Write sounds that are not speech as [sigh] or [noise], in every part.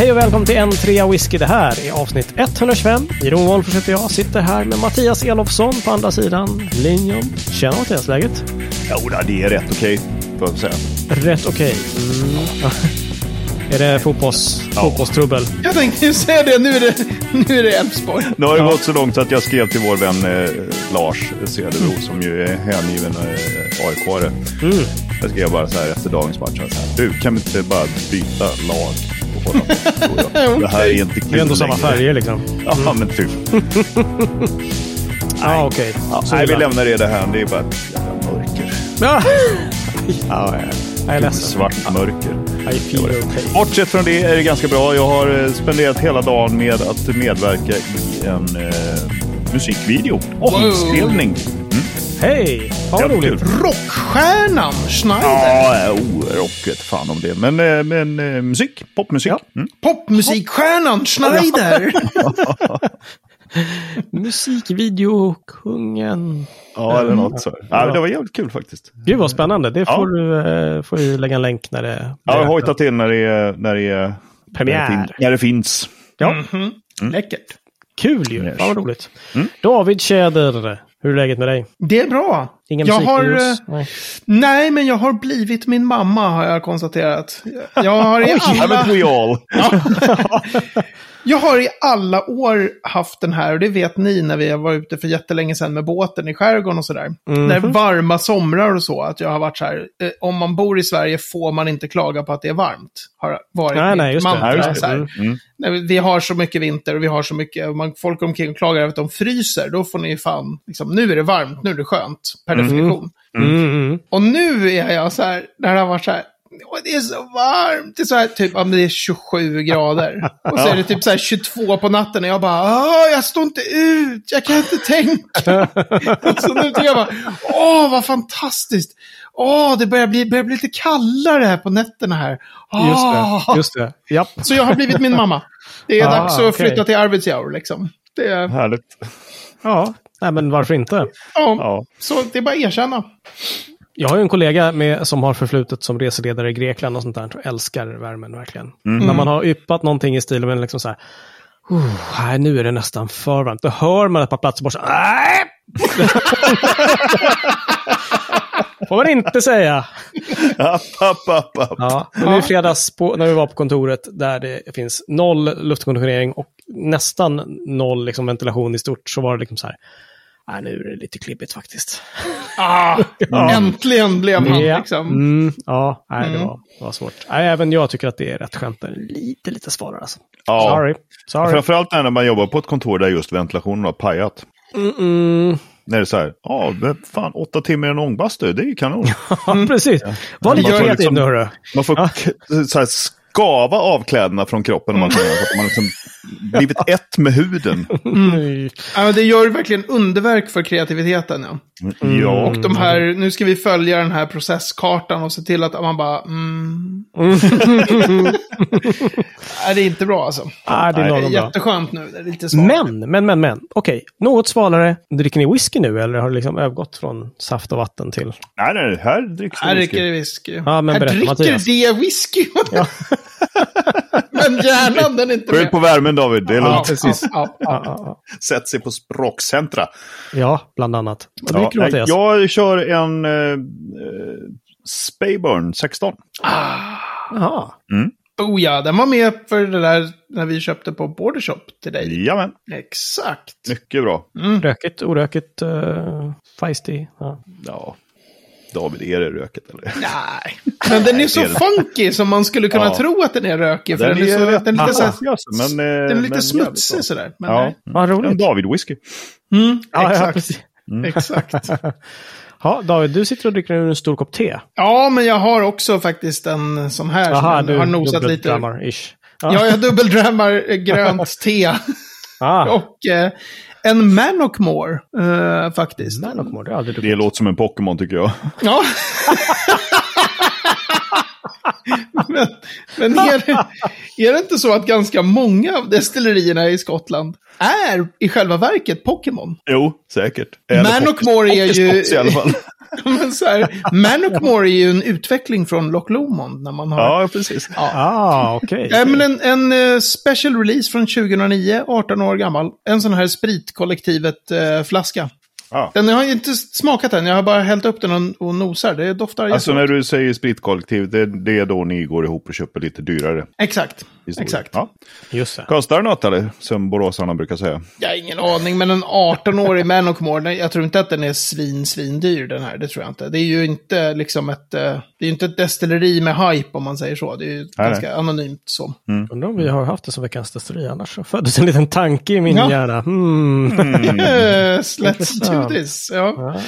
Hej och välkommen till en trea whisky. Det här är avsnitt 125. Jeroen Wolffers heter jag. Sitter här med Mattias Elofsson på andra sidan linjen. Tjena Mattias, läget? Jo, det är rätt okej, får jag säga. Rätt okej. Mm. [laughs] är det fotbolls, Ja. fotbollstrubbel? Jag tänkte ju säga det, nu är det, nu är det Elfsborg. Nu har det gått så långt att jag skrev till vår vän eh, Lars Cederbro som ju är hängiven eh, AIK-are. Mm. Jag skrev bara så här efter dagens match. Så här, du, kan vi inte bara byta lag på honom? Jag, [laughs] Det här är inte kul Det är ändå samma längre." färger liksom. Ja, men typ. Ja, [laughs] okej. Ja, Så nej, vi lämnar det här. Det är bara ett jävla mörker. [laughs] Ja. ja, jag är ledsen. Svart mörker. I feel okay. Bortsett från det är det ganska bra. Jag har eh, spenderat hela dagen med att medverka i en eh, musikvideo. Omspelning. Hej! Ja, vad Ja, roligt. Rockstjärnan Schneider. Ja, oh, rock vet fan om det. Men, eh, men eh, musik, popmusik. Ja. Mm. Popmusikstjärnan Schneider. [laughs] Musikvideokungen. Ja, eller något så. Ja, det var jävligt kul faktiskt. Gud vad spännande. Det Ja. får du eh, får vi lägga en länk när det... Ja, jag hojtar till när det är... När det, är, Premiär. När det, fin, när det finns. Ja, Läckert. kul ju. Fan vad roligt. David Tjäder, hur är läget med dig? Det är bra. Ingen jag har, eh, Nej. nej, men jag har blivit min mamma har jag konstaterat. Jag har i alla, jag har i alla år haft den här, och det vet ni när vi var ute för jättelänge sedan med båten i skärgården och sådär. Mhm. När varma somrar och så, att jag har varit så här, eh, om man bor i Sverige får man inte klaga på att det är varmt. Har varit Nej, nej, just det. mantra, Ja, just det. Mm. Mm. Vi har så mycket vinter och vi har så mycket, man, folk omkring klagar över att de fryser, då får ni fan, liksom, nu är det varmt, nu är det skönt, per definition. Mm, mm. Och nu är jag så här, när det har varit så här, "Åh, det är så varmt, det är så här, typ, om det är 27 grader. Och så är det typ så här 22 på natten och jag bara, jag står inte ut, jag kan inte tänka. och [laughs] så nu tycker jag bara, åh, vad fantastiskt. Åh, det börjar bli, börjar bli lite kallare här på nätterna här. Just Åh. det. Just det. Japp. Så jag har blivit min mamma. Det är Ah, dags att okej. flytta till Arvidsjaur liksom. Det är, Härligt. Ja, nej, men varför inte? ja, Ja. så det är bara att erkänna. Jag har ju en kollega med, som har förflutet som reseledare i Grekland och sånt där. och älskar värmen verkligen. När man har yppat någonting i stil med liksom så här. "Oh, nej, nu är det nästan för varmt. Då hör man ett par platser bort så här, "Nej!" [laughs] Får man inte säga. [laughs] App, app, app, app. Ja, men nu i fredags på, när vi var på kontoret där det finns noll luftkonditionering och nästan noll liksom, ventilation i stort så var det liksom så här. Nej, nu är det lite klibbigt faktiskt. Ah, [laughs] Äntligen blev han Ja. liksom. Mm, ja, nej, det, Mm. var, det var svårt. Nej, även jag tycker att det är rätt skönt. det Lite, lite svårare alltså. Ja. Sorry. Sorry. Framförallt när man jobbar på ett kontor där just ventilationen har pajat. Mm, mm. När det är så här, ja, men fan, åtta timmar i en ångbastu, det är ju kanon. [laughs] Ja, precis. Var lite kreativ nu, hörru. Man får så här, skava av kläderna från kroppen om man så att man liksom blivit ett med huden. Mm. Ja, det gör verkligen underverk för kreativiteten. Ja. Ja, Och de här, nu ska vi följa den här processkartan och se till att man bara, mm. [laughs] Nej, det är inte bra alltså. Ah, det är Nej, Det är jätteskönt nu, det är lite. Men, men, men, men. Okej, något svalare. Dricker ni whisky nu eller har det liksom övergått från saft och vatten till... nej, nej, här dricks Här det dricker det whisky. whisky. Ja, men här berätta, dricker Mattias. det whisky. [laughs] [laughs] men hjärnan, den är inte Skyll med. på värmen David, det är lugnt. precis. Ja, ja, Ja, ja, ja. Sätt sig på språkcentra. ja bland annat. Vad Ja, nej, jag kör en eh, eh, Spayburn 16. Jaha. Oh ja, den var med för det där när vi köpte på Bordershop till dig. Jajamän, Exakt. mycket bra. Rökigt, orökigt, uh, feisty. Ja. Ja, David, är det röket eller? Nej, [laughs] men den är så funky som man skulle kunna Ja. tro att den är rökig. För Den den, är, så, rätt den är lite, så här, maffig alltså, men, eh, den är lite men smutsig sådär. Men Ja, nej. Vad en roligt. David-whisky. Mm, Ja, ja, exakt. precis. exakt. [laughs] Ja, David, du sitter och dricker en stor kopp te. Ja, men jag har också faktiskt en sån här Jaha, som du har nosat lite. dubbeldrammar-ish. Ja, jag dubbeldrammar eh, grönt te. [laughs] Ah, Och eh, en Manokmore eh, faktiskt. Manokmore, det har jag aldrig Det låter som en Pokémon tycker jag. Ja. [laughs] men men är, det, Är det inte så att ganska många av destillerierna i Skottland är i själva verket Pokémon? Jo, säkert. Manokmore är ju... I alla fall. [laughs] Men så här, Manokmore är ju en utveckling från Loch Lomond när man har... Ja, precis. Ah, okej. Ja, men en, en eh, special release från 2009, 18 år gammal. En sån här spritkollektivet-flaska. Ja. Den jag har inte smakat den, jag har bara hällt upp den och, och nosar. Det doftar Alltså jättebra. när du säger spritkollektiv, det, det är då ni går ihop och köper lite dyrare. Exakt, historier. exakt. Ja. Just det. Kostar det något eller? Som boråsarna brukar säga. Jag har ingen aning, men en 18-årig Manocmore, jag tror inte att den är svin, svin dyr den här. Det tror jag inte. Det är ju inte liksom ett, eh, det är ju inte ett destilleri med hype om man säger så. Det är ju Nej, ganska anonymt så. Undrar om vi har haft det som veckans destilleri. Annars så föddes en liten tanke i min Ja. hjärna. Hmm. Eh, let's do this. Ja.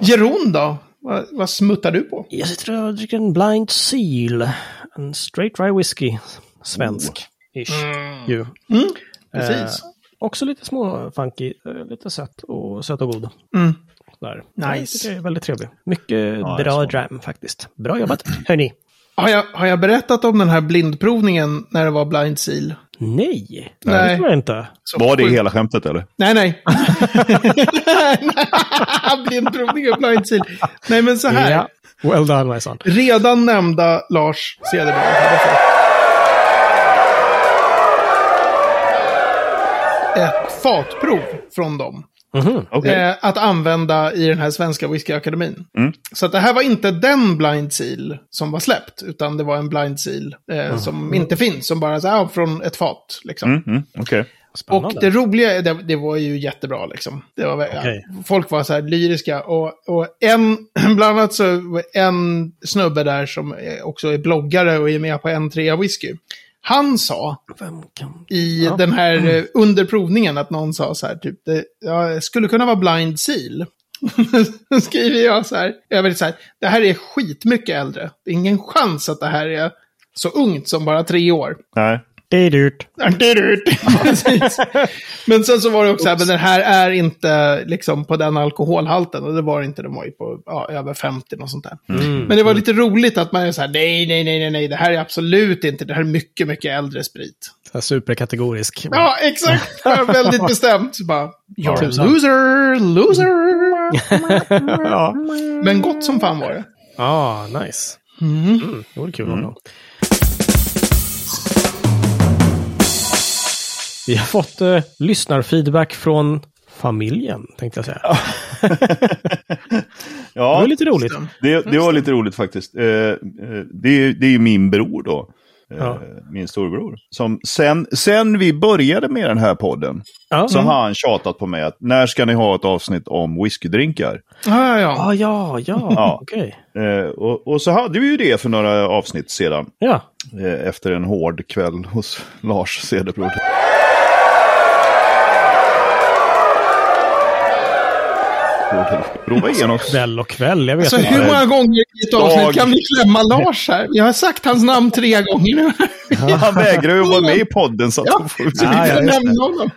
Jeroen då? Vad, vad smuttar du på? Jag sitter och dricker en Blind Seal. En straight dry whisky. Svensk. Ish. Ju. Mm, Eh, precis. också lite små funky. eh, Lite sött och, söt och god. Mm. Där. Nice. Det är väldigt trevlig. Mycket Ja, bra dram faktiskt. Bra jobbat, [clears throat] hörni. Har jag, har jag berättat om den här blindprovningen när det var Blind Seal? Nej, Nej. det tror jag inte. Så Var det sjukt. hela skämtet eller? Nej, nej. [laughs] [laughs] blindprovning och Blind Seal. Nej, men så här. Ja. Well done my son. Redan nämnda Lars Cederberg hade fått ett fatprov från dem. Okej. Eh, att använda i den här svenska whiskyakademin. Mm. Så att det här var inte den blind seal som var släppt, utan det var en blind seal eh, som inte finns, som bara så här, från ett fat. Liksom. Mm, mm, Okej. Spännande. Och det roliga, det, det var ju jättebra liksom. Det var, ja, Okej. folk var så här lyriska. Och, och en, [clears throat] bland annat så en snubbe där som är- också är bloggare och är med på en trea whisky. Han sa Vem kan... i Ja. den här eh, under provningen att någon sa så här typ, det ja, skulle kunna vara blind seal. Då [laughs] skriver jag så här, jag vet så här, det här är skitmycket äldre. Det är ingen chans att det här är så ungt som bara tre år. Nej. Det är dyrt. Men sen så var det också så här, men den här är inte liksom på den alkoholhalten. Och det var inte, den var ju på ja, över 50 och sånt där. Mm. Men det var lite roligt att man är så här, nej, nej, nej, nej, nej, det här är absolut inte, det här är mycket, mycket äldre sprit. Superkategorisk. Ja, exakt. Väldigt bestämt. Bara, You're a loser, loser. [laughs] ja. Men gott som fan var det. ah, nice. Mm. Det vore kul någon Vi har fått eh, lyssnarfeedback från familjen, tänkte jag säga. [laughs] Det Ja, var lite roligt. det, det var lite roligt faktiskt. Eh, eh, det, är- det är ju min bror då. Eh, Ja. Min storbror. Som sen, sen vi började med den här podden Ja, så har han tjatat på mig att när ska ni ha ett avsnitt om whiskydrinkar? Ja, ja, ah, ja, ja, [laughs] Ja. okej. Eh, och, och så hade vi ju det för några avsnitt sedan. Ja, Eh, efter en hård kväll hos Lars Cederbror. Prova igenom. kväll och kväll, jag vet Så inte. hur många gånger i ett avsnitt Dag. kan vi klämma Lars här? Jag har sagt hans namn tre gånger nu. [laughs] Han vägrar ju vara med i podden så att Ja, får så vi Ja, ja, får det. nämna honom.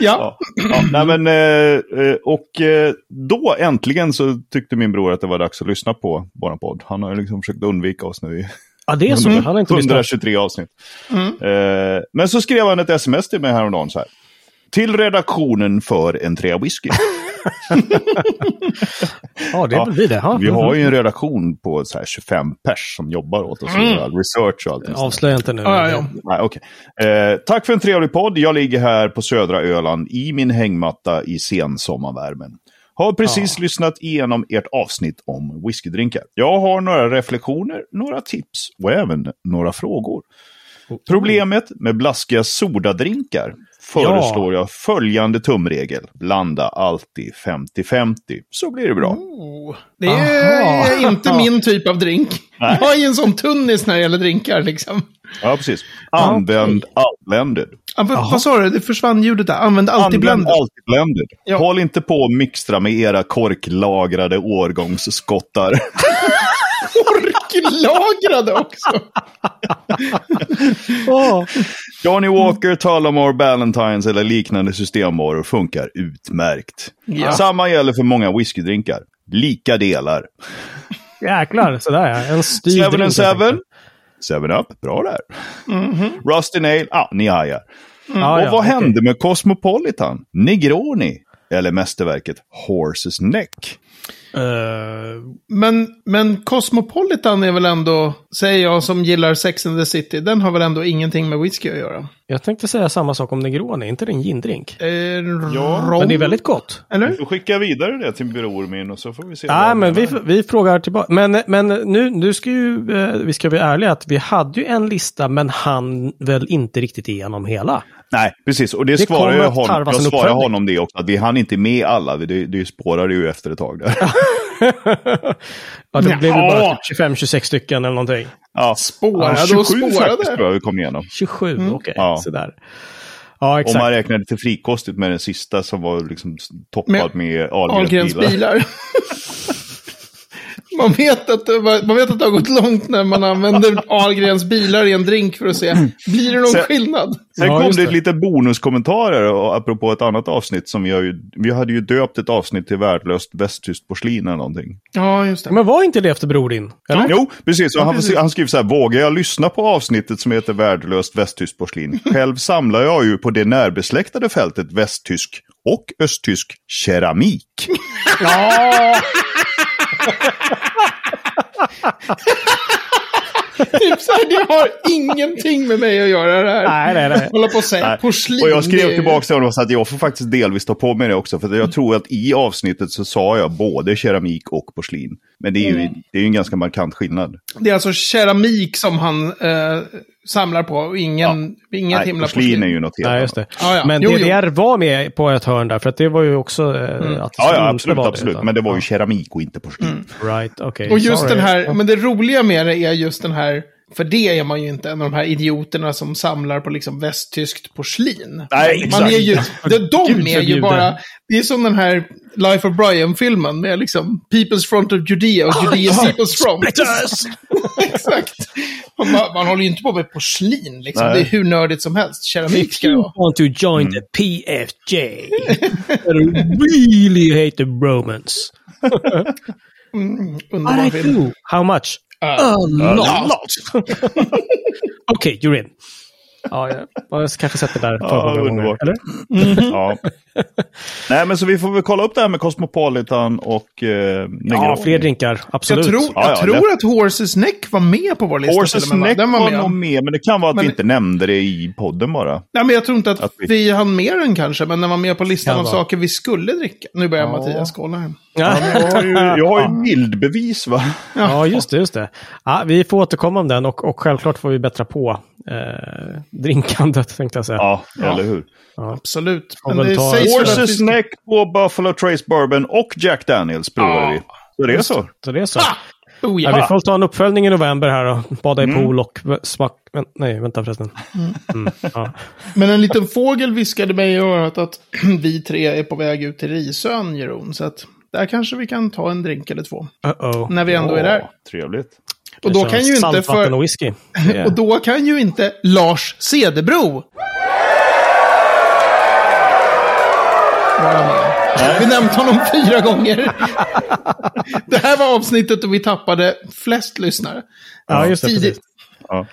Ja, Ja, ja, nej men, eh, eh, och eh, då äntligen så tyckte min bror att det var dags att lyssna på vår podd. Han har liksom försökt undvika oss nu i Ja, det är så. Han har inte lyssnat. 123 avsnitt. Eh, men så skrev han ett sms till mig häromdagen så här. Till redaktionen för en trea whisky. [laughs] Ja, det Ja, vi det. Ja. Vi har ju en redaktion på så här 25 pers som jobbar åt oss all research och allt. Avslöja inte nu. ja, ja. Nej, okej. Eh, tack för en trevlig podd. Jag ligger här på södra Öland i min hängmatta i sensommarvärmen. Har precis lyssnat igenom ert avsnitt om whiskydrinkar. Jag har några reflektioner, några tips och även några frågor. Problemet med blaskiga sodadrinkar föreslår jag följande tumregel. Blanda alltid 50-50, så blir det bra. Oh, det är Aha. [laughs] inte min typ av drink. Jag är ju en sån tunnis när det gäller drinkar liksom. Ja, precis. Använd blended. Ja, vad, vad sa du? Det försvann ljudet där. Använd alltid Använd blender. alltid blended. Ja. Håll inte på och mixtra med era korklagrade årgångsskottar. [laughs] [laughs] Orklagrade också. [laughs] Åh, Johnny Walker, Tullamore, Ballantines eller liknande systemvaror funkar utmärkt. Ja. Samma gäller för många whiskydrinkar. Lika delar. jäklar, sådär ja. En Seven drink, and helt Seven. enkelt. 7-Up, bra där. Rusty Nail, ah, ni hajar. Ja, och ja, vad hände med Cosmopolitan? Negroni? Eller mästerverket Horses Neck? Eh, Men, men Cosmopolitan är väl ändå, säger jag som gillar Sex and the City, den har väl ändå ingenting med whisky att göra? jag tänkte säga samma sak om Negroni, inte det en gindrink? Eh, Ja, rom, Men det är väldigt gott. Vi Eller? får skicka vidare det till bror min och så får vi se. Nej, men vi, vi frågar tillbaka. Men, men nu, nu ska ju, eh, vi ska vara ärliga att vi hade ju en lista men han väl inte riktigt igenom hela. Nej, precis. Och det, Det svarar jag honom, jag svarar honom det också. Att vi hann inte med alla. Det, det spårade ju efter ett tag där. [laughs] ja, det blev bara Ja. typ 25-26 stycken eller någonting. Ja, Spårade ja, och 27 faktiskt spårade. tror jag vi kom igenom. 27, okej. Ja. Sådär. Ja, Om exakt. man räknar lite frikostigt med den sista som var liksom toppad med, med Ahlgrens bilar. bilar. [laughs] man, vet att man vet att det har gått långt när man använder Ahlgrens bilar i en drink för att se, blir det någon Sen- skillnad? Sen Ja, kom det, det. lite bonuskommentarer och apropå ett annat avsnitt som vi har ju, vi hade ju döpt ett avsnitt till värdelöst västtyskt porslin eller någonting. Ja, just det. Men var inte det efter Bror din? Eller? Jo, precis. Och han, precis. han skriver så här, vågar jag lyssna på avsnittet som heter värdelöst västtyskt porslin? Själv samlar jag ju på det närbesläktade fältet västtysk och östtysk keramik. Ja! Typ så här, det har ingenting med mig att göra det här. Nej, nej, nej. Hålla på och säga Nej. porslin. Och jag skrev tillbaka till honom sa att jag får faktiskt delvis ta på mig det också. För jag tror att i avsnittet så sa jag både keramik och porslin. Men det är ju, Mm. det är ju en ganska markant skillnad. Det är alltså keramik som han eh, samlar på och ingen, inget Nej, himla porslin porslin. är ju något helt Nej, just det. Ja, ja. Men Jo, jo. DDR var med på ett hörn där, för att det var ju också eh, att det Ja, ja, absolut, vara absolut. utan- Men det var ju keramik och inte porslin. Right, okej. Och just sorry. den här, men det roliga med det är just den här, för det är man ju inte en av de här idioterna som samlar på liksom västtyskt porslin. Nej, Man exakt. är ju, de, de är ju bara, det är som den här Life of Brian-filmen med liksom People's Front of Judea och Judea People's Front. [laughs] Exakt. Man, man håller ju inte på med porslin liksom. Nej. Det är hur nördigt som helst. Keramik ska det vara. want to join Mm. the PFJ, I really hate the Romans. Underbar What I do? How much? Uh, A lot. lot. Okej, you're in. Ja, jag, jag kanske sett det där Ja, underbart. Eller? Ja. [laughs] Nej, men så vi får väl kolla upp det här med Cosmopolitan och eh, Ja, Negroni. fler drinkar. Absolut. Jag tror, Ja, jag ja, tror att Horses Neck var med på vår lista. Horses? Neck var, var med. nog med, men det kan vara att Men- vi inte nämnde det i podden bara. Nej, men jag tror inte att, Att vi- vi hann med den kanske, men den var med på listan av saker vi skulle dricka. Nu börjar Ja. Mattias kolla här. Ja, Jag har ju, jag har ju [laughs] bildbevis va? ja, just det. Just det. Ja, vi får återkomma om den och, och självklart får vi bättra på eh, drinkandet, [laughs] tänkte jag säga. Ja, eller hur? Absolut. Får Men det ta- sägs Horses vi... Neck på Buffalo Trace Bourbon och Jack Daniels provade Ja. vi. Så det är så. Så det är så. Ah! Oh, Ja, ja. vi får ta en uppföljning i november här och bada i Mm. pool och smak... Men, nej, vänta förresten. Mm, ja. Men en liten fågel viskade mig i örat att [clears throat] vi tre är på väg ut till Risön, Jeroen. Så att där kanske vi kan ta en drink eller två. Uh-oh. När vi ändå är där. Trevligt. Och då kan ju inte för... och whisky. Det- [laughs] Och då kan ju inte Lars Cederbro. Vi nämnt honom fyra gånger. Det här var avsnittet då vi tappade flest lyssnare. Ja, just det. Tidigt. Ja.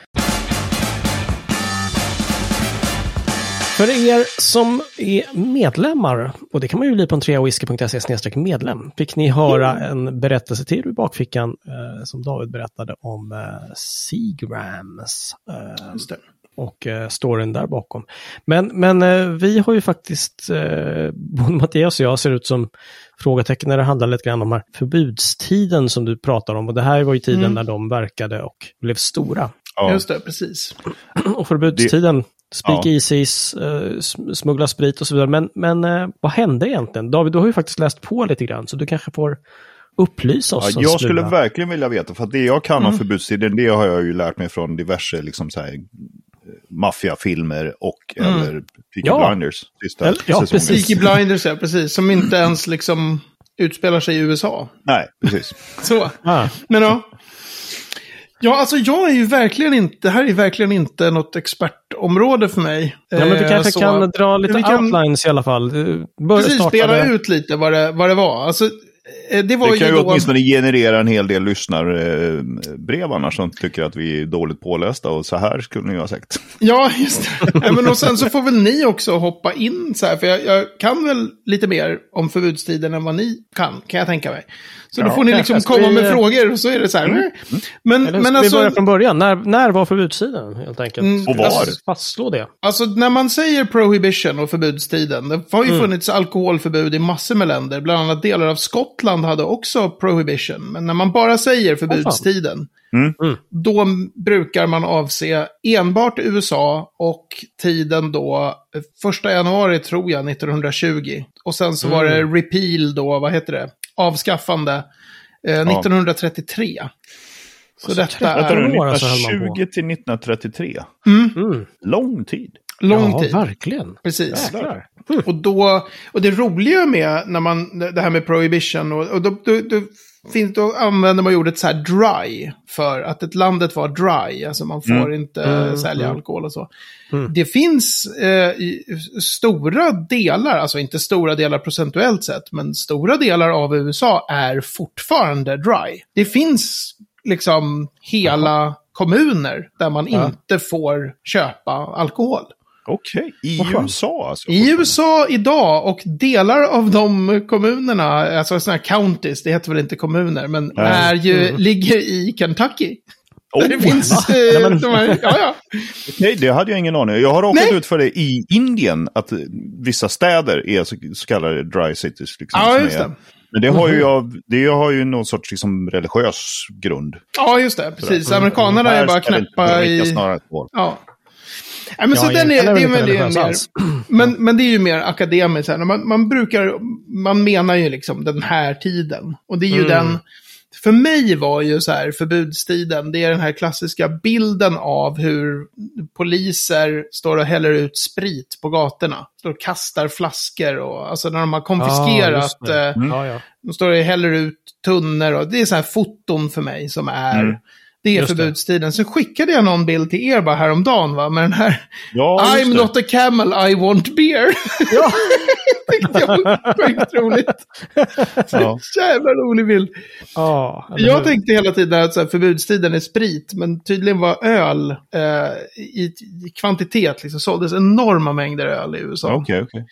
För er som är medlemmar, och det kan man ju bli på en treawhisky.se medlem, fick ni höra en berättelse till i bakfickan eh, som David berättade om eh, Seagrams. Eh, Just det. och eh, storyn där bakom. Men, men eh, vi har ju faktiskt, eh, både Mattias och jag ser ut som frågetecken när det handlar lite grann om här förbudstiden som du pratar om. Och det här var ju tiden Mm. när de verkade och blev stora. Ja. Just det, precis. [clears throat] Och förbudstiden, speakeasies, eh, sm- smuggla sprit och så vidare. Men, men eh, vad hände egentligen? David, du har ju faktiskt läst på lite grann, så du kanske får upplysa oss Ja, jag skulle verkligen vilja veta, för att det jag kan om förbudstiden, det har jag ju lärt mig från diverse liksom så här, eh, maffiafilmer och eller Peaky Ja. Blinders. Sista Eller- ja, säsongen. precis. Peaky Blinders, ja, precis. Som inte ens liksom utspelar sig i USA. Nej, precis. Så. Ah, Men ja. Ja, alltså jag är ju verkligen inte, det här är verkligen inte något expertområde för mig. ja, men vi Eh, kanske så- kan dra lite kan- outlines i alla fall. Eh, Bör, Precis, spela ut lite vad det, vad det var. Alltså, det var Det kan ju då... åtminstone generera en hel del lyssnarbrev annars som tycker att vi är dåligt pålästa och så här skulle ni ju ha sagt. Ja, just det. [laughs] Men och sen så får väl ni också hoppa in så här, för jag, jag kan väl lite mer om förbudstiden än vad ni kan, kan jag tänka mig. Så då Ja, får ni liksom komma vi- med frågor och så är det så här. Mm. Men, Eller men ska vi börja alltså, från början? När, när var förbudstiden helt enkelt? Mm, Och var? Alltså, Fastslå det. alltså när man säger prohibition och förbudstiden, det har ju Mm. funnits alkoholförbud i massor med länder, bland annat delar av Skottland hade också prohibition. Men när man bara säger förbudstiden, Mm. Mm. då brukar man avse enbart USA och tiden då, eh, första januari tror jag, 1920. Och sen så var det repeal då, vad heter det, avskaffande, eh, 1933. Så detta Vänta nu, år alltså man på. 1920 till 1933. Mm. Lång tid. Lång ja, tid. verkligen. Precis. Jäklar. Och, då, och det roliga med när man, det här med prohibition, och, och då, då, då, finns, då använder man ordet så här dry, för att ett landet var dry, alltså man får Mm. inte Mm, sälja mm. alkohol och så. Mm. Det finns eh, stora delar, alltså inte stora delar procentuellt sett, men stora delar av USA är fortfarande dry. Det finns liksom hela kommuner där man Ja. inte får köpa alkohol. Okej, i Vad skönt. USA alltså? I USA idag och delar av de kommunerna, alltså sådana här counties, det heter väl inte kommuner, men Nej. är ju, Mm. ligger i Kentucky. Oh, [laughs] det finns... eh, [laughs] Nej, men- de här, ja, ja. Okej, det hade jag ingen aning om. Jag har råkat Nej. ut för det i Indien, att eh, vissa städer är så, så kallade dry cities. Liksom, ja, just är, det. Men det har ju, jag, det har ju någon sorts liksom, religiös grund. Ja, just det. Precis. Sådär. Amerikanerna är bara knäppa i... Ja. Ja, men så Ja, den är, det väl- det är mer, men, men det är ju mer akademiskt. Man, man brukar, man menar ju liksom den här tiden. Och det är ju Mm. den, för mig var ju så här förbudstiden, det är den här klassiska bilden av hur poliser står och häller ut sprit på gatorna. Står och kastar flaskor och, alltså när de har konfiskerat, eh, Mm. Ja. de står och häller ut tunnor och det är så här foton för mig som är, Mm. Det är Just det. förbudstiden. Så skickade jag någon bild till er bara häromdagen va, med den här Ja, I'm det. not a camel, I want beer. Ja. [laughs] tyckte jag var sjukt roligt. [laughs] Ja. Jävla rolig bild. Ja, Jag tänkte hela tiden att så här, förbudstiden är sprit, men tydligen var öl eh, i, i kvantitet, liksom, såldes enorma mängder öl i USA. Okej, okej.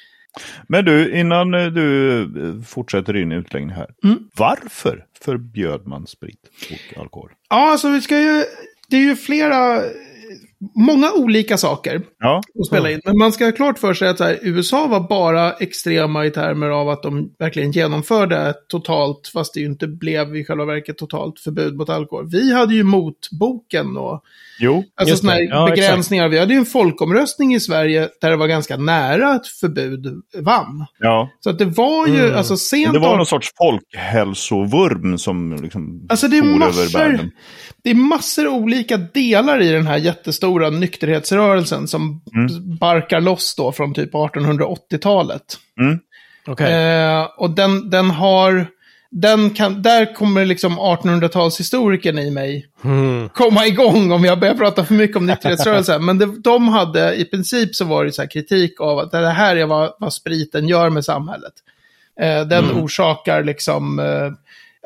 Men du, innan eh, du eh, fortsätter din utläggning här. Mm. Varför förbjöd man sprit och alkohol? Ja, alltså vi ska ju, det är ju flera, många olika saker Ja, att spela in. Men man ska ha klart för sig att här, USA var bara extrema i termer av att de verkligen genomförde totalt, fast det ju inte blev i själva verket totalt förbud mot alkohol. Vi hade ju motboken och jo. alltså såna här. Ja, begränsningar. Vi hade ju en folkomröstning i Sverige där det var ganska nära att förbud vann. Ja. Så att det var ju, Mm. alltså Men sent det var av- någon sorts folkhälsovurm som liksom Alltså det är, massor, det är massor olika delar i den här jättestora nykterhetsrörelsen som Mm. barkar loss då från typ 1880-talet. Mm. Okej. Eh, och den, den har, den kan, där kommer liksom 1800-talshistorikern i mig Mm. komma igång om jag börjar prata för mycket om nykterhetsrörelsen. Men det, de hade, i princip så var det så här kritik av att det här är vad, vad spriten gör med samhället. Eh, den Mm. orsakar liksom, eh,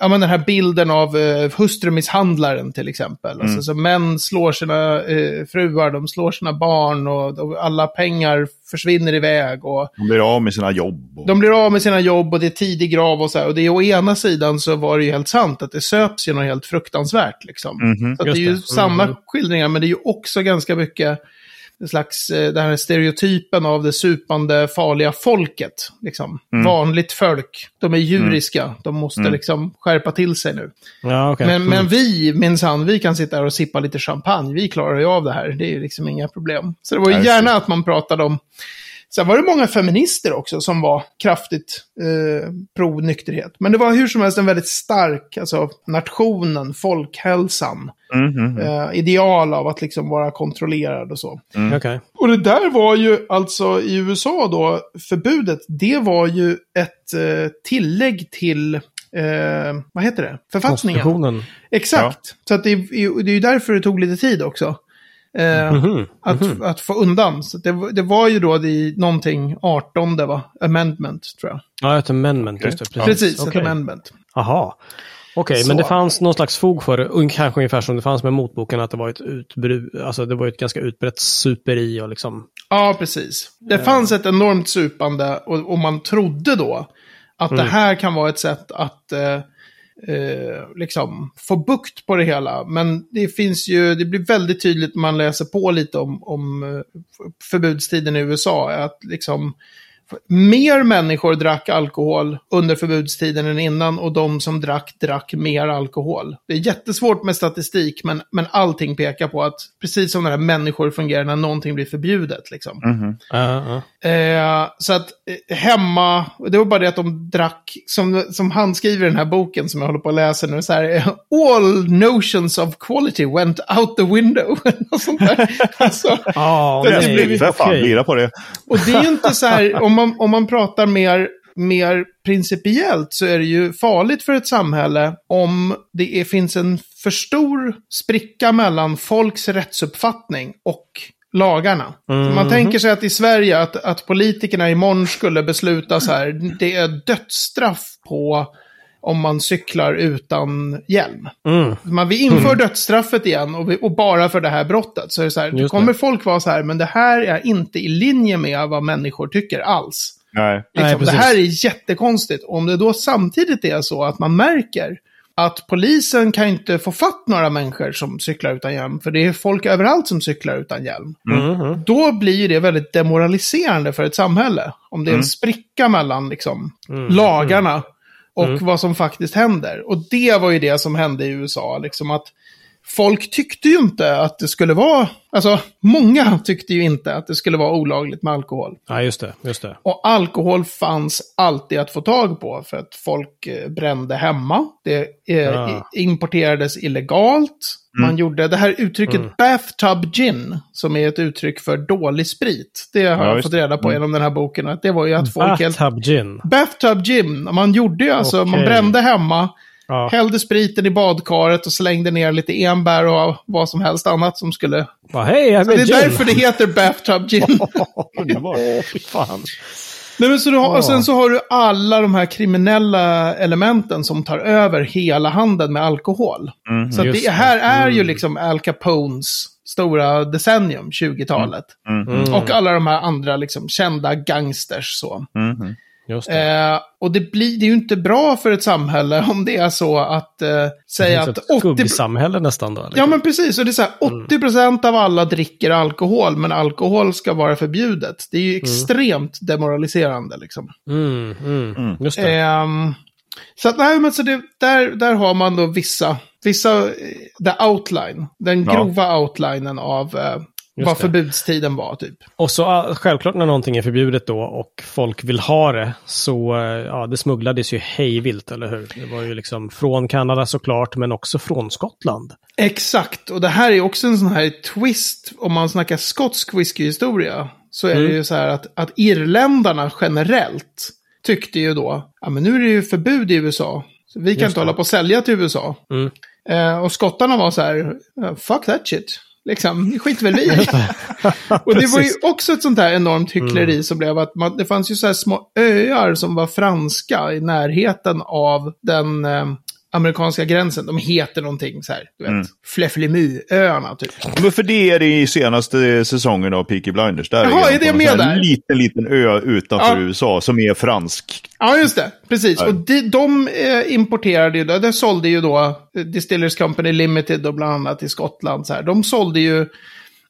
ja men den här bilden av eh, hustrumisshandlaren till exempel. Mm. Alltså så män slår sina eh, fruar, de slår sina barn och, och alla pengar försvinner iväg. Och, De blir av med sina jobb. Och... de blir av med sina jobb och det är tidig grav och så här. Och det är å ena sidan så var det ju helt sant att det söps ju något helt fruktansvärt liksom. Mhm. Så att det är ju det. Mm. samma skildringar, men det är ju också ganska mycket en slags, eh, den här stereotypen av det supande, farliga folket. Liksom. Mm. Vanligt folk, de är djuriska, de måste Mm. liksom skärpa till sig nu. Ja, okej. Men, men Mm. vi, minsann, vi kan sitta här och sippa lite champagne, vi klarar ju av det här, det är liksom inga problem. Så det var ju gärna att man pratade om Sen var det många feminister också som var kraftigt eh, pro-nykterhet. Men det var hur som helst en väldigt stark, alltså nationen, folkhälsan, Mhm. eh, ideal av att liksom vara kontrollerad och så. Mm. Okej. Och det där var ju alltså i USA då, förbudet, det var ju ett eh, tillägg till, eh, vad heter det, författningen. Exakt. Så att det, är- det är ju därför det tog lite tid också. Eh, Mhm. att, att få undan. Så det, var- det var ju då det, någonting 18 va? Amendment, tror jag. Ja, ett amendment. Okej. Just det, precis. Precis, ett Okej. amendment. Aha. Okej, Så. men det fanns någon slags fog för det. Kanske ungefär som det fanns med motboken, att det var ett utbrud, alltså det var ett ganska utbrett superi och liksom... Ja, precis. Det fanns ett enormt supande och, och man trodde då att Mm. det här kan vara ett sätt att eh, eh, liksom få bukt på det hela. Men det finns ju, det blir väldigt tydligt när man läser på lite om, om eh, förbudstiden i USA. Att liksom mer människor drack alkohol under förbudstiden än innan och de som drack, drack mer alkohol. Det är jättesvårt med statistik, men, men allting pekar på att precis som när människor fungerar när någonting blir förbjudet. Liksom. Ja, ja. Eh, så att eh, hemma, det var bara det att de drack, som, som han skriver i den här boken som jag håller på att läsa nu, så här, eh, all notions of quality went out the window. [laughs] och sånt där. Alltså, Ja, Det blir- För fan, okej. lira på det. och det är ju inte så här, om man, om man pratar mer, mer principiellt så är det ju farligt för ett samhälle om det är, finns en för stor spricka mellan folks rättsuppfattning och lagarna. Så Man tänker sig att i Sverige att, att politikerna imorgon skulle besluta så här, det är dödsstraff på om man cyklar utan hjälm. Mm. Man, vi inför dödsstraffet igen och, vi, och bara för det här brottet. Så är det så här, då Just det. kommer folk vara så här, men det här är inte i linje med vad människor tycker alls. Nej. Liksom, Nej, det här är jättekonstigt. Om det då samtidigt är så att man märker att polisen kan inte få fatt några människor som cyklar utan hjälm, för det är folk överallt som cyklar utan hjälm. Mm, mm. Då blir ju det väldigt demoraliserande för ett samhälle. Om det är en spricka mellan liksom, lagarna och vad som faktiskt händer. Och det var ju det som hände i USA. Liksom att folk tyckte ju inte att det skulle vara... Alltså, många tyckte ju inte att det skulle vara olagligt med alkohol. Ja, just det. Just det. Och alkohol fanns alltid att få tag på för att folk eh, brände hemma. Det eh, Ja. i- importerades illegalt. Man gjorde det här uttrycket bathtub gin, som är ett uttryck för dålig sprit. Det har Ja, jag fått reda på genom den här boken. Att det var ju att folk helt... Bathtub gin. Bathtub gin, man gjorde ju alltså, man Okej. brände hemma, Ja. hällde spriten i badkaret och slängde ner lite enbär och vad som helst annat som skulle... Va, hej, jag Det är gin. därför det heter bathtub gin. [laughs] Underbart. Fan. Nej, men så du har. Och sen så har du alla de här kriminella elementen som tar över hela handeln med alkohol. så att Just det här är ju liksom Al Capones stora decennium, 20-talet. Mm. Och alla de här andra liksom kända gangsters så. Just det. Eh, och det blir det är ju inte bra för ett samhälle om det är så att eh, säga att ett 80... skuggsamhälle nästan då. eller? Ja, men precis. Och det är så här, 80% av alla dricker alkohol, men alkohol ska vara förbjudet. Det är ju extremt demoraliserande liksom. Mm, mm. Just det. Ehm, så att, nej, men så det, där, där har man då vissa, vissa, eh, the outline, den Ja. grova outlinen av eh, vad det. förbudstiden var typ. Och så självklart när någonting är förbjudet då och folk vill ha det så eh, ja, det smugglades ju hejvilt, eller hur? Det var ju liksom från Kanada såklart, men också från Skottland. Exakt, och det här är också en sån här twist, om man snackar skotsk whiskyhistoria, så är det ju så här att, att irländarna generellt tyckte ju då, ja men nu är det ju förbud i USA, så vi kan Just inte det. hålla på och sälja till USA. Mm. Eh, och skottarna var så här, "Ja, fuck that shit. Liksom, skiter väl vi. [laughs] Och det var ju också ett sånt här enormt hyckleri som blev att man, det fanns ju så här små öar som var franska i närheten av den eh, amerikanska gränsen. De heter någonting så här, du vet, Flefflemy-öarna typ. Men för det är det i senaste säsongen av Peaky Blinders. Där Jaha, är de det en med där? liten, liten ö utanför Ja. USA som är fransk. Ja, just det. Precis. Ja. Och de, de eh, importerade ju, det sålde ju då eh, Distillers Company Limited och bland annat i Skottland. Så här. De sålde ju,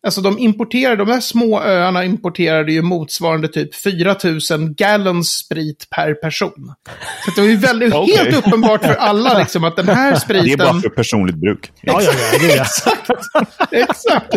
alltså de importerade, de här små öarna importerade ju motsvarande typ 4 000 gallons sprit per person. Så det var ju väldigt, [laughs] Okej. helt uppenbart för alla liksom att den här Det är spriten... bara för personligt bruk. [laughs] Ja, ja, ja. Det är, Exakt.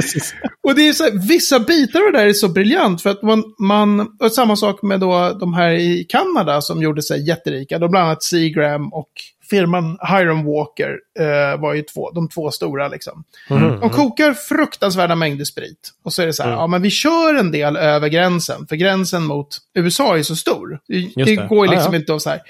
Och det är så här, vissa bitar av det där är så briljant för att man, man och samma sak med då de här i Kanada som gjorde sig jätterika, då bland annat Seagram och firman Hiram Walker eh, var ju två, de två stora liksom. Mhm. De kokar fruktansvärda mängder sprit. Och så är det så här, Mm. ja men vi kör en del över gränsen, för gränsen mot USA är så stor. Det, det det. går ju Ja, liksom ja. inte att så här,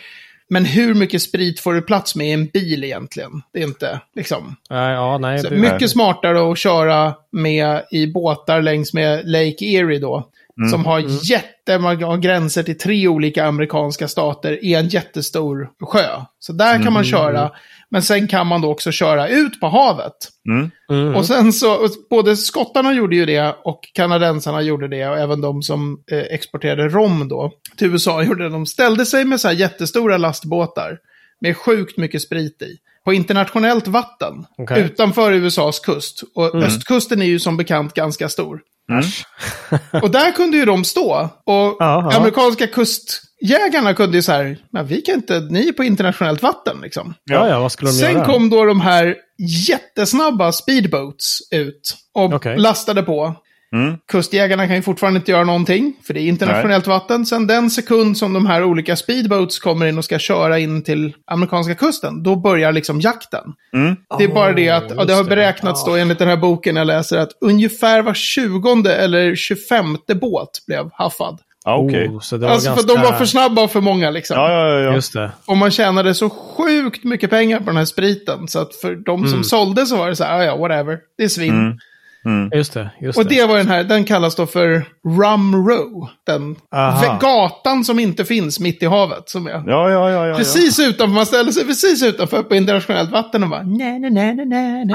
men hur mycket sprit får du plats med i en bil egentligen? Det är inte, liksom. Nej, ja, nej. Mycket smartare att köra med i båtar längs med Lake Erie då. Som har jättemånga gränser till tre olika amerikanska stater i en jättestor sjö. Så där kan man köra. Men sen kan man då också köra ut på havet. Mm. Mm. Och sen så, både skottarna gjorde ju det och kanadensarna gjorde det och även de som eh, exporterade rom då till USA [laughs] gjorde det. De ställde sig med så här jättestora lastbåtar med sjukt mycket sprit i. På internationellt vatten Okej. utanför USAs kust. Och östkusten är ju som bekant ganska stor. Mm. [laughs] Och där kunde ju de stå. Och Ja, ja. amerikanska kustjägarna kunde ju så här, men vi kan inte, ni är på internationellt vatten liksom. Ja, ja, vad skulle de Sen göra? kom då de här jättesnabba speedboats ut och Okej. lastade på. Mm. Kustjägarna kan ju fortfarande inte göra någonting, för det är internationellt vatten. Sen den sekund som de här olika speedboats kommer in och ska köra in till amerikanska kusten, då börjar liksom jakten. Mm. Det är bara det att, Oh, ja, det har det. beräknats Ja. då enligt den här boken jag läser att ungefär var tjugonde eller tjugofemte båt blev haffad. Ja, okej. Oh, så det var Alltså ganska... för de var för snabba och för många liksom. Ja, ja, ja. ja. Just det. Och man tjänade så sjukt mycket pengar på den här spriten. Så att för de som Mm. sålde så var det så här, "Ah, ja, whatever. Det är svinn. Mm. Mm. Just det. Just Och det var den här, den kallas då för Rum Row. Den Aha. gatan som inte finns mitt i havet. Som är Ja, ja, ja, ja, ja. precis utanför, man ställer sig precis utanför på internationellt vatten och bara nej, nej, nej, nej, nej, nej.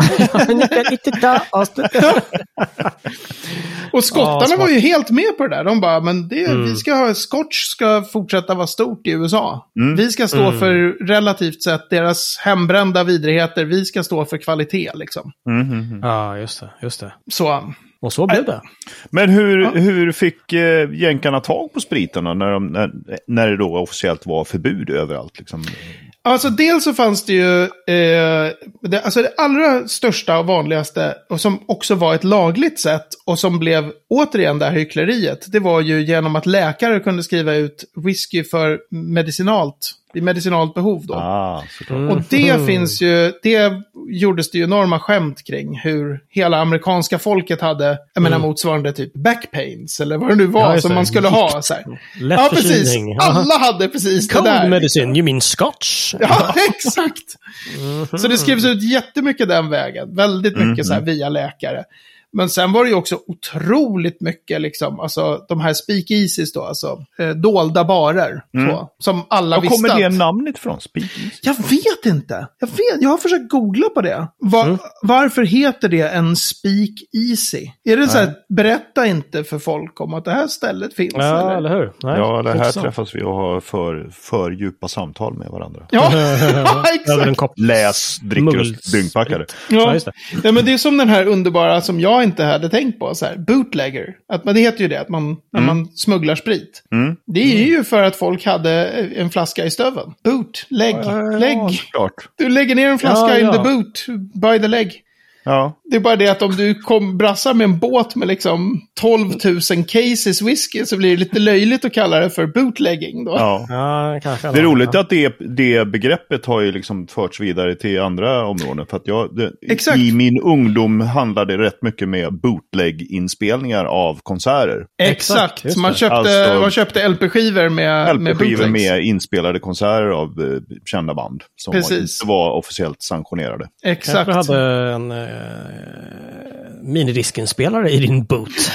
Och Ja, skottarna var ju helt med på det där. De bara, men det, Mm. vi ska ha, Scotch ska fortsätta vara stort i USA. Mm. Vi ska stå Mm. för relativt sett deras hembrända vidrigheter. Vi ska stå för kvalitet liksom. Mm, mm, mm. Ja, just det. Just det. Så, Och så blev det. Men hur, Ja. hur fick eh, jänkarna tag på spriten då, när, de, när, när det då officiellt var förbud överallt? Liksom? Alltså dels så fanns det ju, eh, det, alltså det allra största och vanligaste, och som också var ett lagligt sätt, och som blev återigen det här hyckleriet, det var ju genom att läkare kunde skriva ut whisky för medicinalt, vid medicinalt behov då. Ah. Mm. Och det Mhm. finns ju, det gjordes det ju enorma skämt kring hur hela amerikanska folket hade, jag menar motsvarande typ backpains, eller vad det nu var Mm. Ja, som det. man skulle ha. Så här. Lätt Ja, precis. Alla hade precis det där. Cold medicine, you mean scotch? Ja, [laughs] exakt. Så det skrivs ut jättemycket den vägen. Väldigt mycket så här via läkare. Men sen var det ju också otroligt mycket, liksom, alltså de här speakeasies då, alltså eh, dolda barer. Så, som alla Var visste kommer det namnet ifrån? Speakeasy? Jag vet inte. Jag, vet, jag har försökt googla på det. Va, Varför heter det en speak easy? Är det så här, berätta inte för folk om att det här stället finns? Ja, eller? eller hur? Nej, Ja, det här intressant. träffas vi och har för, för djupa samtal med varandra. Ja, [laughs] ja [laughs] exakt. Läs, dricker och dyngpackare. Ja, Ja. just det. Ja, men det är som den här underbara som jag inte hade tänkt på, så här, bootlegger. Att, men det heter ju det, att man, när man smugglar sprit. Mm. Det är ju för att folk hade en flaska i stöveln. Boot, lägg, lägg. Klart. Du lägger ner en flaska Ja, in ja. the boot, by the leg. Ja. Det är bara det att om du kom brassar med en båt med liksom 12 000 cases whisky så blir det lite löjligt att kalla det för bootlegging då. ja. Ja, kanske. Det är roligt att det, det begreppet har ju liksom förts vidare till andra områden. För att jag, det. I min ungdom handlade det rätt mycket med bootleg-inspelningar av konserter. Exakt, man köpte, Alltså- man köpte LP-skivor med, med LP-skivor bootlegs. med inspelade konserter av eh, kända band. Som var, Precis. inte var officiellt sanktionerade. Exakt. Kanske hade en eh, minidiskinspelare i din boot. [laughs]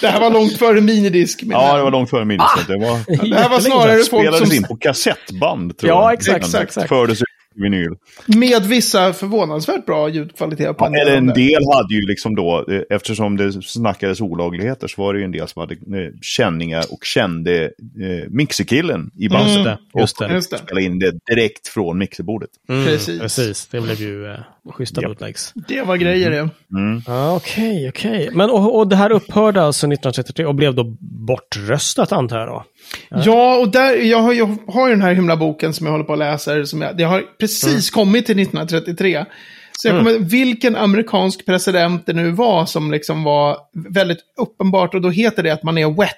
Det här var långt före minidisk. min Ja, det var långt före minnet. Det var, Det här var snarare folk spelades som in på kassettband. Tror Ja, jag. exakt, Men exakt. Fördes ut vinyl. med vissa förvånansvärt bra ljudkvalitet på Ja, en del eller en del hade ju liksom då, eh, eftersom det snackades olagligheter, så var det ju en del som hade eh, känningar och kände eh, mixerkillen i bandet. Just det, just det. Just det. Spelade in det direkt från mixerbordet. Mm, Precis. Precis, det blev ju eh, schyssta Japp. bootlegs. Det var grejer det. Mm. Ja, Okej, okej. Men och, och det här upphörde alltså 1933 och blev då bortröstat antar jag då? Ja, och där, jag, har, jag har ju den här himla boken som jag håller på att läsa. Som jag, det har precis kommit till 1933. Så jag kommer, vilken amerikansk president det nu var som liksom var väldigt uppenbart. Och då heter det att man är wet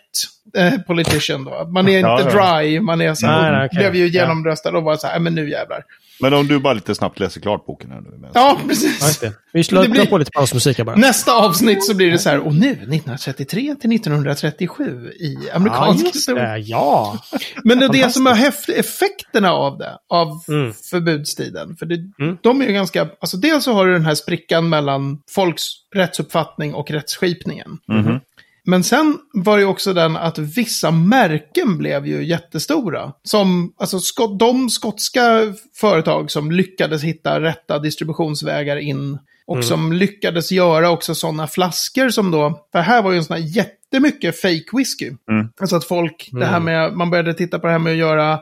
eh, politician då. Man är Ja, inte dry, man är så Nej, här. nej, okej. Blev ju genomröstad och var så här, "Nej, men nu jävlar. Men om du bara lite snabbt läser klart boken här nu. Men... Ja, precis. Vi slår blir- på lite pausmusik bara. Nästa avsnitt så blir det så här, och nu 1933 till 1937 i amerikansk historia. Ja. Men det är det som är häft, effekterna av det, av Mm. förbudstiden. För det, Mm. de är ju ganska, alltså dels så har du den här sprickan mellan folks rättsuppfattning och rättsskipningen. Mhm. Men sen var det också den att vissa märken blev ju jättestora. Som, alltså skott, de skotska företag som lyckades hitta rätta distributionsvägar in. Och som lyckades göra också sådana flaskor som då, för här var ju en sån här jättemycket fake whisky. Alltså att folk, det här med, man började titta på det här med att göra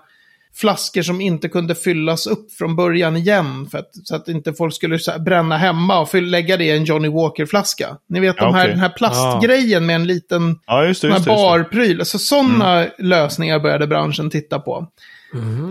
flaskor som inte kunde fyllas upp från början igen. För att, så att inte folk skulle så här, bränna hemma och fyll, lägga det i en Johnny Walker-flaska. Ni vet de här, okej. den här plastgrejen med en liten Ja, just det. Just barpryl. Alltså sådana lösningar började branschen titta på.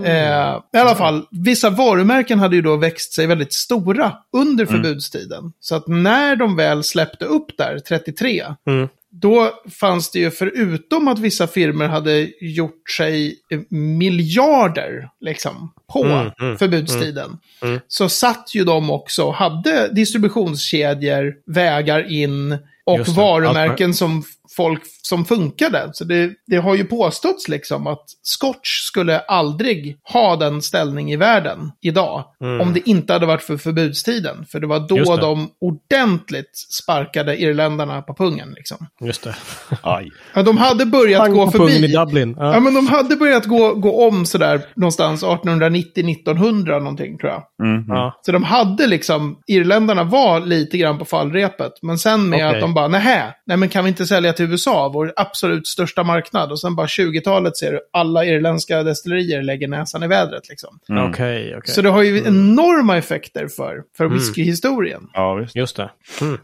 Eh, I alla fall, vissa varumärken hade ju då växt sig väldigt stora under förbudstiden. Så att när de väl släppte upp där, 33, Mm. Då fanns det ju förutom att vissa firmor hade gjort sig miljarder liksom, på Mm, mm, förbudstiden. mm. Så satt ju de också och hade distributionskedjor, vägar in och varumärken som folk som funkade. Så det, det har ju påståtts liksom att Scotch skulle aldrig ha den ställning i världen idag. Om det inte hade varit för förbudstiden. För det var Mm. Då det. de ordentligt sparkade irländarna på pungen. Liksom. Just det. [laughs] Aj. Ja, de hade börjat Pang gå förbi. i Dublin. Ja. Ja, men de hade börjat gå, gå om sådär någonstans 1890-1900 någonting tror jag. Mm. Ja. Så de hade liksom, irländarna var lite grann på fallrepet. Men sen med Okej. att de bara, nähä, nej men kan vi inte sälja till USA, vår absolut största marknad. Och sen bara 20-talet ser du, alla irländska destillerier lägger näsan i vädret liksom. Mm. Okej, okej. Så det har ju enorma effekter för, för whiskyhistorien. Ja, visst. Just det. Mm.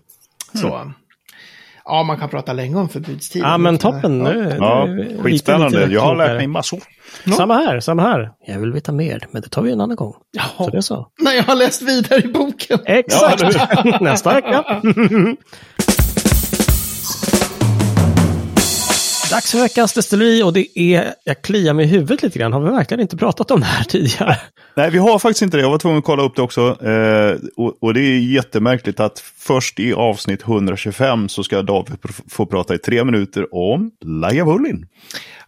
Så. Ja, man kan prata länge om förbudstiden. Ja, men toppen. Ja. Nu, Ja, nu vi skitspännande. Jag har lärt mig massor. Samma här, samma här. Jag vill veta mer, men det tar vi en annan gång. Så Ja, det är så. när jag har läst vidare i boken. Exakt! [laughs] Nästa vecka. [laughs] Dags för veckans destilleri och det är, jag kliar mig i huvudet lite grann. Har vi verkligen inte pratat om det här [laughs] tidigare? Nej, vi har faktiskt inte det. Jag var tvungen att kolla upp det också. Eh, och, och det är jättemärkligt att först i avsnitt 125 så ska David pr- få prata i tre minuter om Lagavulin.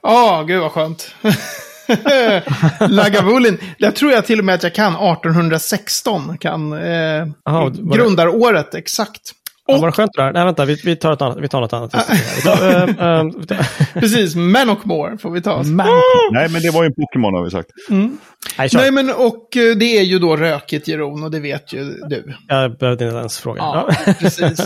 Ja, gud vad skönt. [laughs] Lagavulin. Jag tror jag till och med att jag kan 1816. Kan eh, det- grundaråret exakt. Ja, var det skönt det där? Nej, vänta, vi, vi, tar, ett annat, vi tar något annat. Tar, eh, eh, [laughs] tar- Precis, men och more får vi ta oss. Nej, men det var ju en Pokémon har vi sagt. Nej, kör. Nej, men och eh, det är ju då rökigt Jeroen och det vet ju du. Jag behövde inte ens fråga. Ja, Ja. [laughs] precis.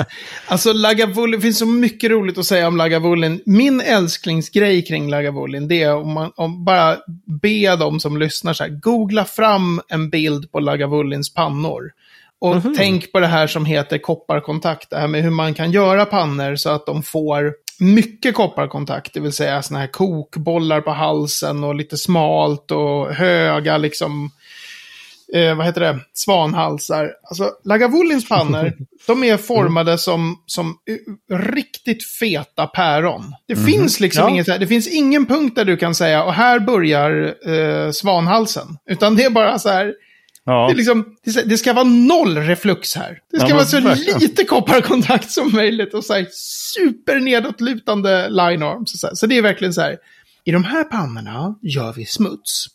Alltså Lagavulin, det finns så mycket roligt att säga om Lagavulin. Min älsklingsgrej kring Lagavulin, det är om man om bara be dem som lyssnar så här, googla fram en bild på Lagavulins pannor. Och tänk på det här som heter kopparkontakt, det här med hur man kan göra pannor så att de får mycket kopparkontakt, det vill säga såna här kokbollar på halsen och lite smalt och höga liksom eh, vad heter det, svanhalsar. Alltså, Lagavulins pannor, [laughs] de är formade som, som riktigt feta päron. Det finns liksom Ja. inget, det finns ingen punkt där du kan säga, och här börjar eh, svanhalsen. Utan det är bara så här, Ja. det, liksom, det, ska vara noll reflux här. Det ska Ja, vara så verkligen. lite kopparkontakt som möjligt och så här super nedåtlutande line arms. Så, så det är verkligen så här, i de här pannorna gör vi smuts.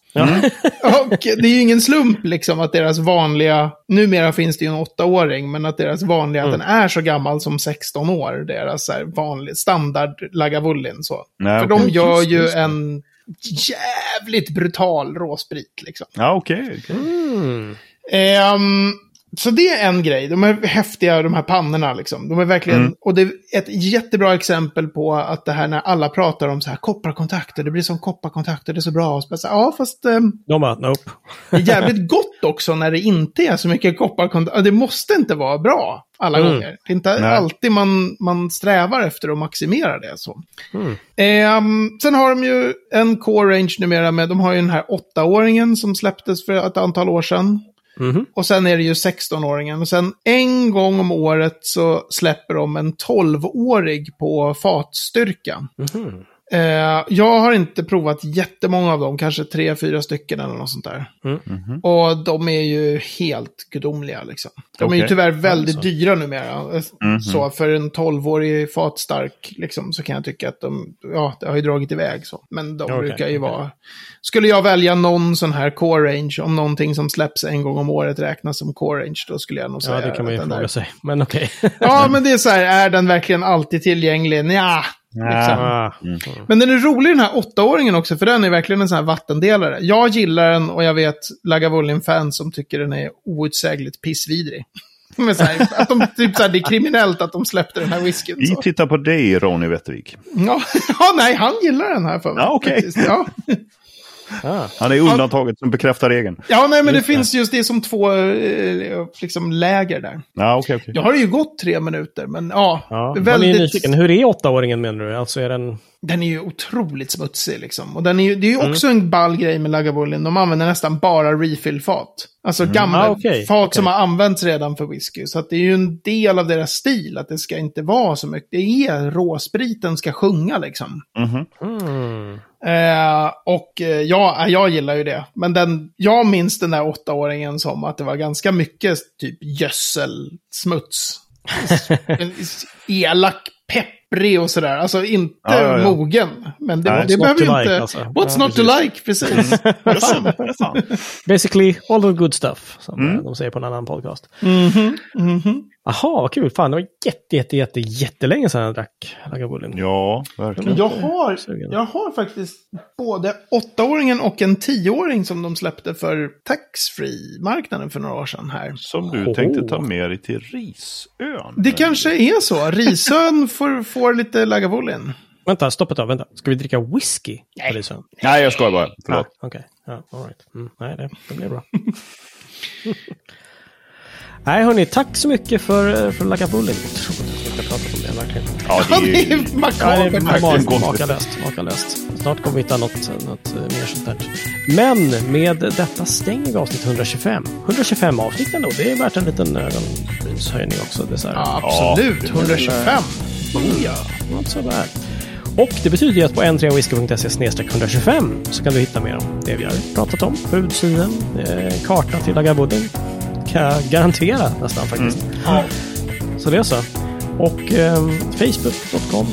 Och det är ju ingen slump liksom att deras vanliga, numera finns det ju en åttaåring, men att deras vanliga, att den är så gammal som 16 år. Deras så här vanlig, standard Lagavulin så. Nej, För de okej. gör Just, ju just en jävligt brutal råsprit liksom. Ja, okej. okej. Mm. Ehm, så det är en grej. De är häftiga, de här pannorna liksom. De är verkligen, Mm. och det är ett jättebra exempel på att det här när alla pratar om så här kopparkontakter, det blir som kopparkontakter, det är så bra. Och så så här, ja, fast ehm, De bara, nope. det är jävligt [laughs] gott också när det inte är så mycket kopparkontakt. Det måste inte vara bra alla Mm. gånger. Det är inte Nej. alltid man, man strävar efter att maximera det. Så. Mm. Ehm, sen har de ju en core range numera med, de har ju den här åttaåringen som släpptes för ett antal år sedan. Mhm. Och sen är det ju 16-åringen. Och sen en gång om året så släpper de en 12-årig på fatstyrka. Mhm. Eh, jag har inte provat jättemånga av dem, kanske tre, fyra stycken eller något sånt där. Mm. Och de är ju helt gudomliga liksom. De är ju tyvärr väldigt Alltså. dyra numera. Mhm. Så för en 12-årig fatstark liksom, så kan jag tycka att de, ja, det har ju dragit iväg så. Men de Okej, brukar ju okej. vara... Skulle jag välja någon sån här core range, om någonting som släpps en gång om året räknas som core range, då skulle jag nog säga Ja, det kan man ju fråga där... sig. Men okej. Ja, [laughs] men det är så här, är den verkligen alltid tillgänglig? Ja, Liksom. Ah. Men den är rolig den här åttaåringen också, för den är verkligen en sån här vattendelare. Jag gillar den och jag vet Lagavulin-fans som tycker den är outsägligt pissvidrig. [laughs] Men så här, att de, typ så här, det är kriminellt att de släppte den här whiskyn. Vi tittar på dig, Ronny Wettervik. Ja, [laughs] ja, nej, han gillar den här för mig. Ja, okej. faktiskt. Ja. Ah. Han är undantaget som bekräftar regeln. ja, nej, men det finns just det som två eh, liksom, läger där. Ja, okej, okej. Jag har ju gått tre minuter, men ja, Ja, är väldigt... nyfiken. Hur är åttaåringen menar du? Alltså är den... Den är ju otroligt smutsig liksom. Och den är ju, det är ju också en ball grej med Lagavulin. De använder nästan bara refill-fat. Alltså gamla Ah, okej, fat okej. som har använts redan för whisky. Så att det är ju en del av deras stil att det ska inte vara så mycket. Det är råspriten ska sjunga liksom. Mhm. Mm. Eh, och eh, ja, jag gillar ju det. Men den, jag minns den där åttaåringen som att det var ganska mycket typ gödselsmuts. [laughs] Elak, pepprig och sådär. Alltså inte Ja, ja, ja. mogen. Men det, Nej, det behöver ju like, inte... alltså. What's Ja, not to like, precis. [laughs] Basically all the good stuff, som Mm. eh, de säger på en annan podcast. Mhm, mhm. Jaha, vad kul. Fan, det var jätte, jätte, jätte, jättelänge sedan jag drack Lagavulin. Ja, verkligen. jag har, jag har faktiskt både åttaåringen och en tioåring som de släppte för taxfree-marknaden för några år sedan här. Som du Oho. tänkte ta med dig till Risön. Det kanske är så. Risön får, får lite Lagavulin. Vänta, stopp ett tag. Vänta. Ska vi dricka whisky? På Risön? Nej, jag skojar bara. Förlåt. Ah, Okej, ja, all right. Mm, nej, det, det blir bra. [laughs] nej, hörni, tack så mycket för, för Lagavulin. Otroligt att pratat om verkligen. Ja, Ja, det är, är Ja, det makabert. är verkligen mak- konstigt. makalöst, makalöst. Snart kommer vi hitta något, något eh, mer sånt där. Men med detta stänger vi avsnitt 125. 125 avsnitt ändå, det är värt en liten ögonbrynshöjning också. Det är så här, Ja, absolut. 125. Oh ja, so bad. Och det betyder ju att på n3whisky.se 125 så kan du hitta mer om det vi har pratat om. Hudsidan, eh, karta till Lagavulin. Kan jag garantera nästan faktiskt. Så det är så. Och eh, facebook.com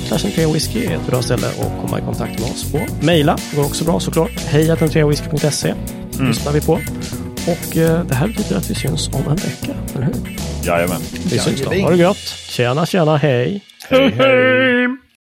whisky är ett bra ställe att komma i kontakt med oss på. Maila går också bra såklart. Hejatentreawhisky.se lyssnar vi på. Och eh, det här betyder att vi syns om en vecka, eller hur? jajamän. Vi syns då. Ha det gött. Tjena, tjena, hej. Hej, hej.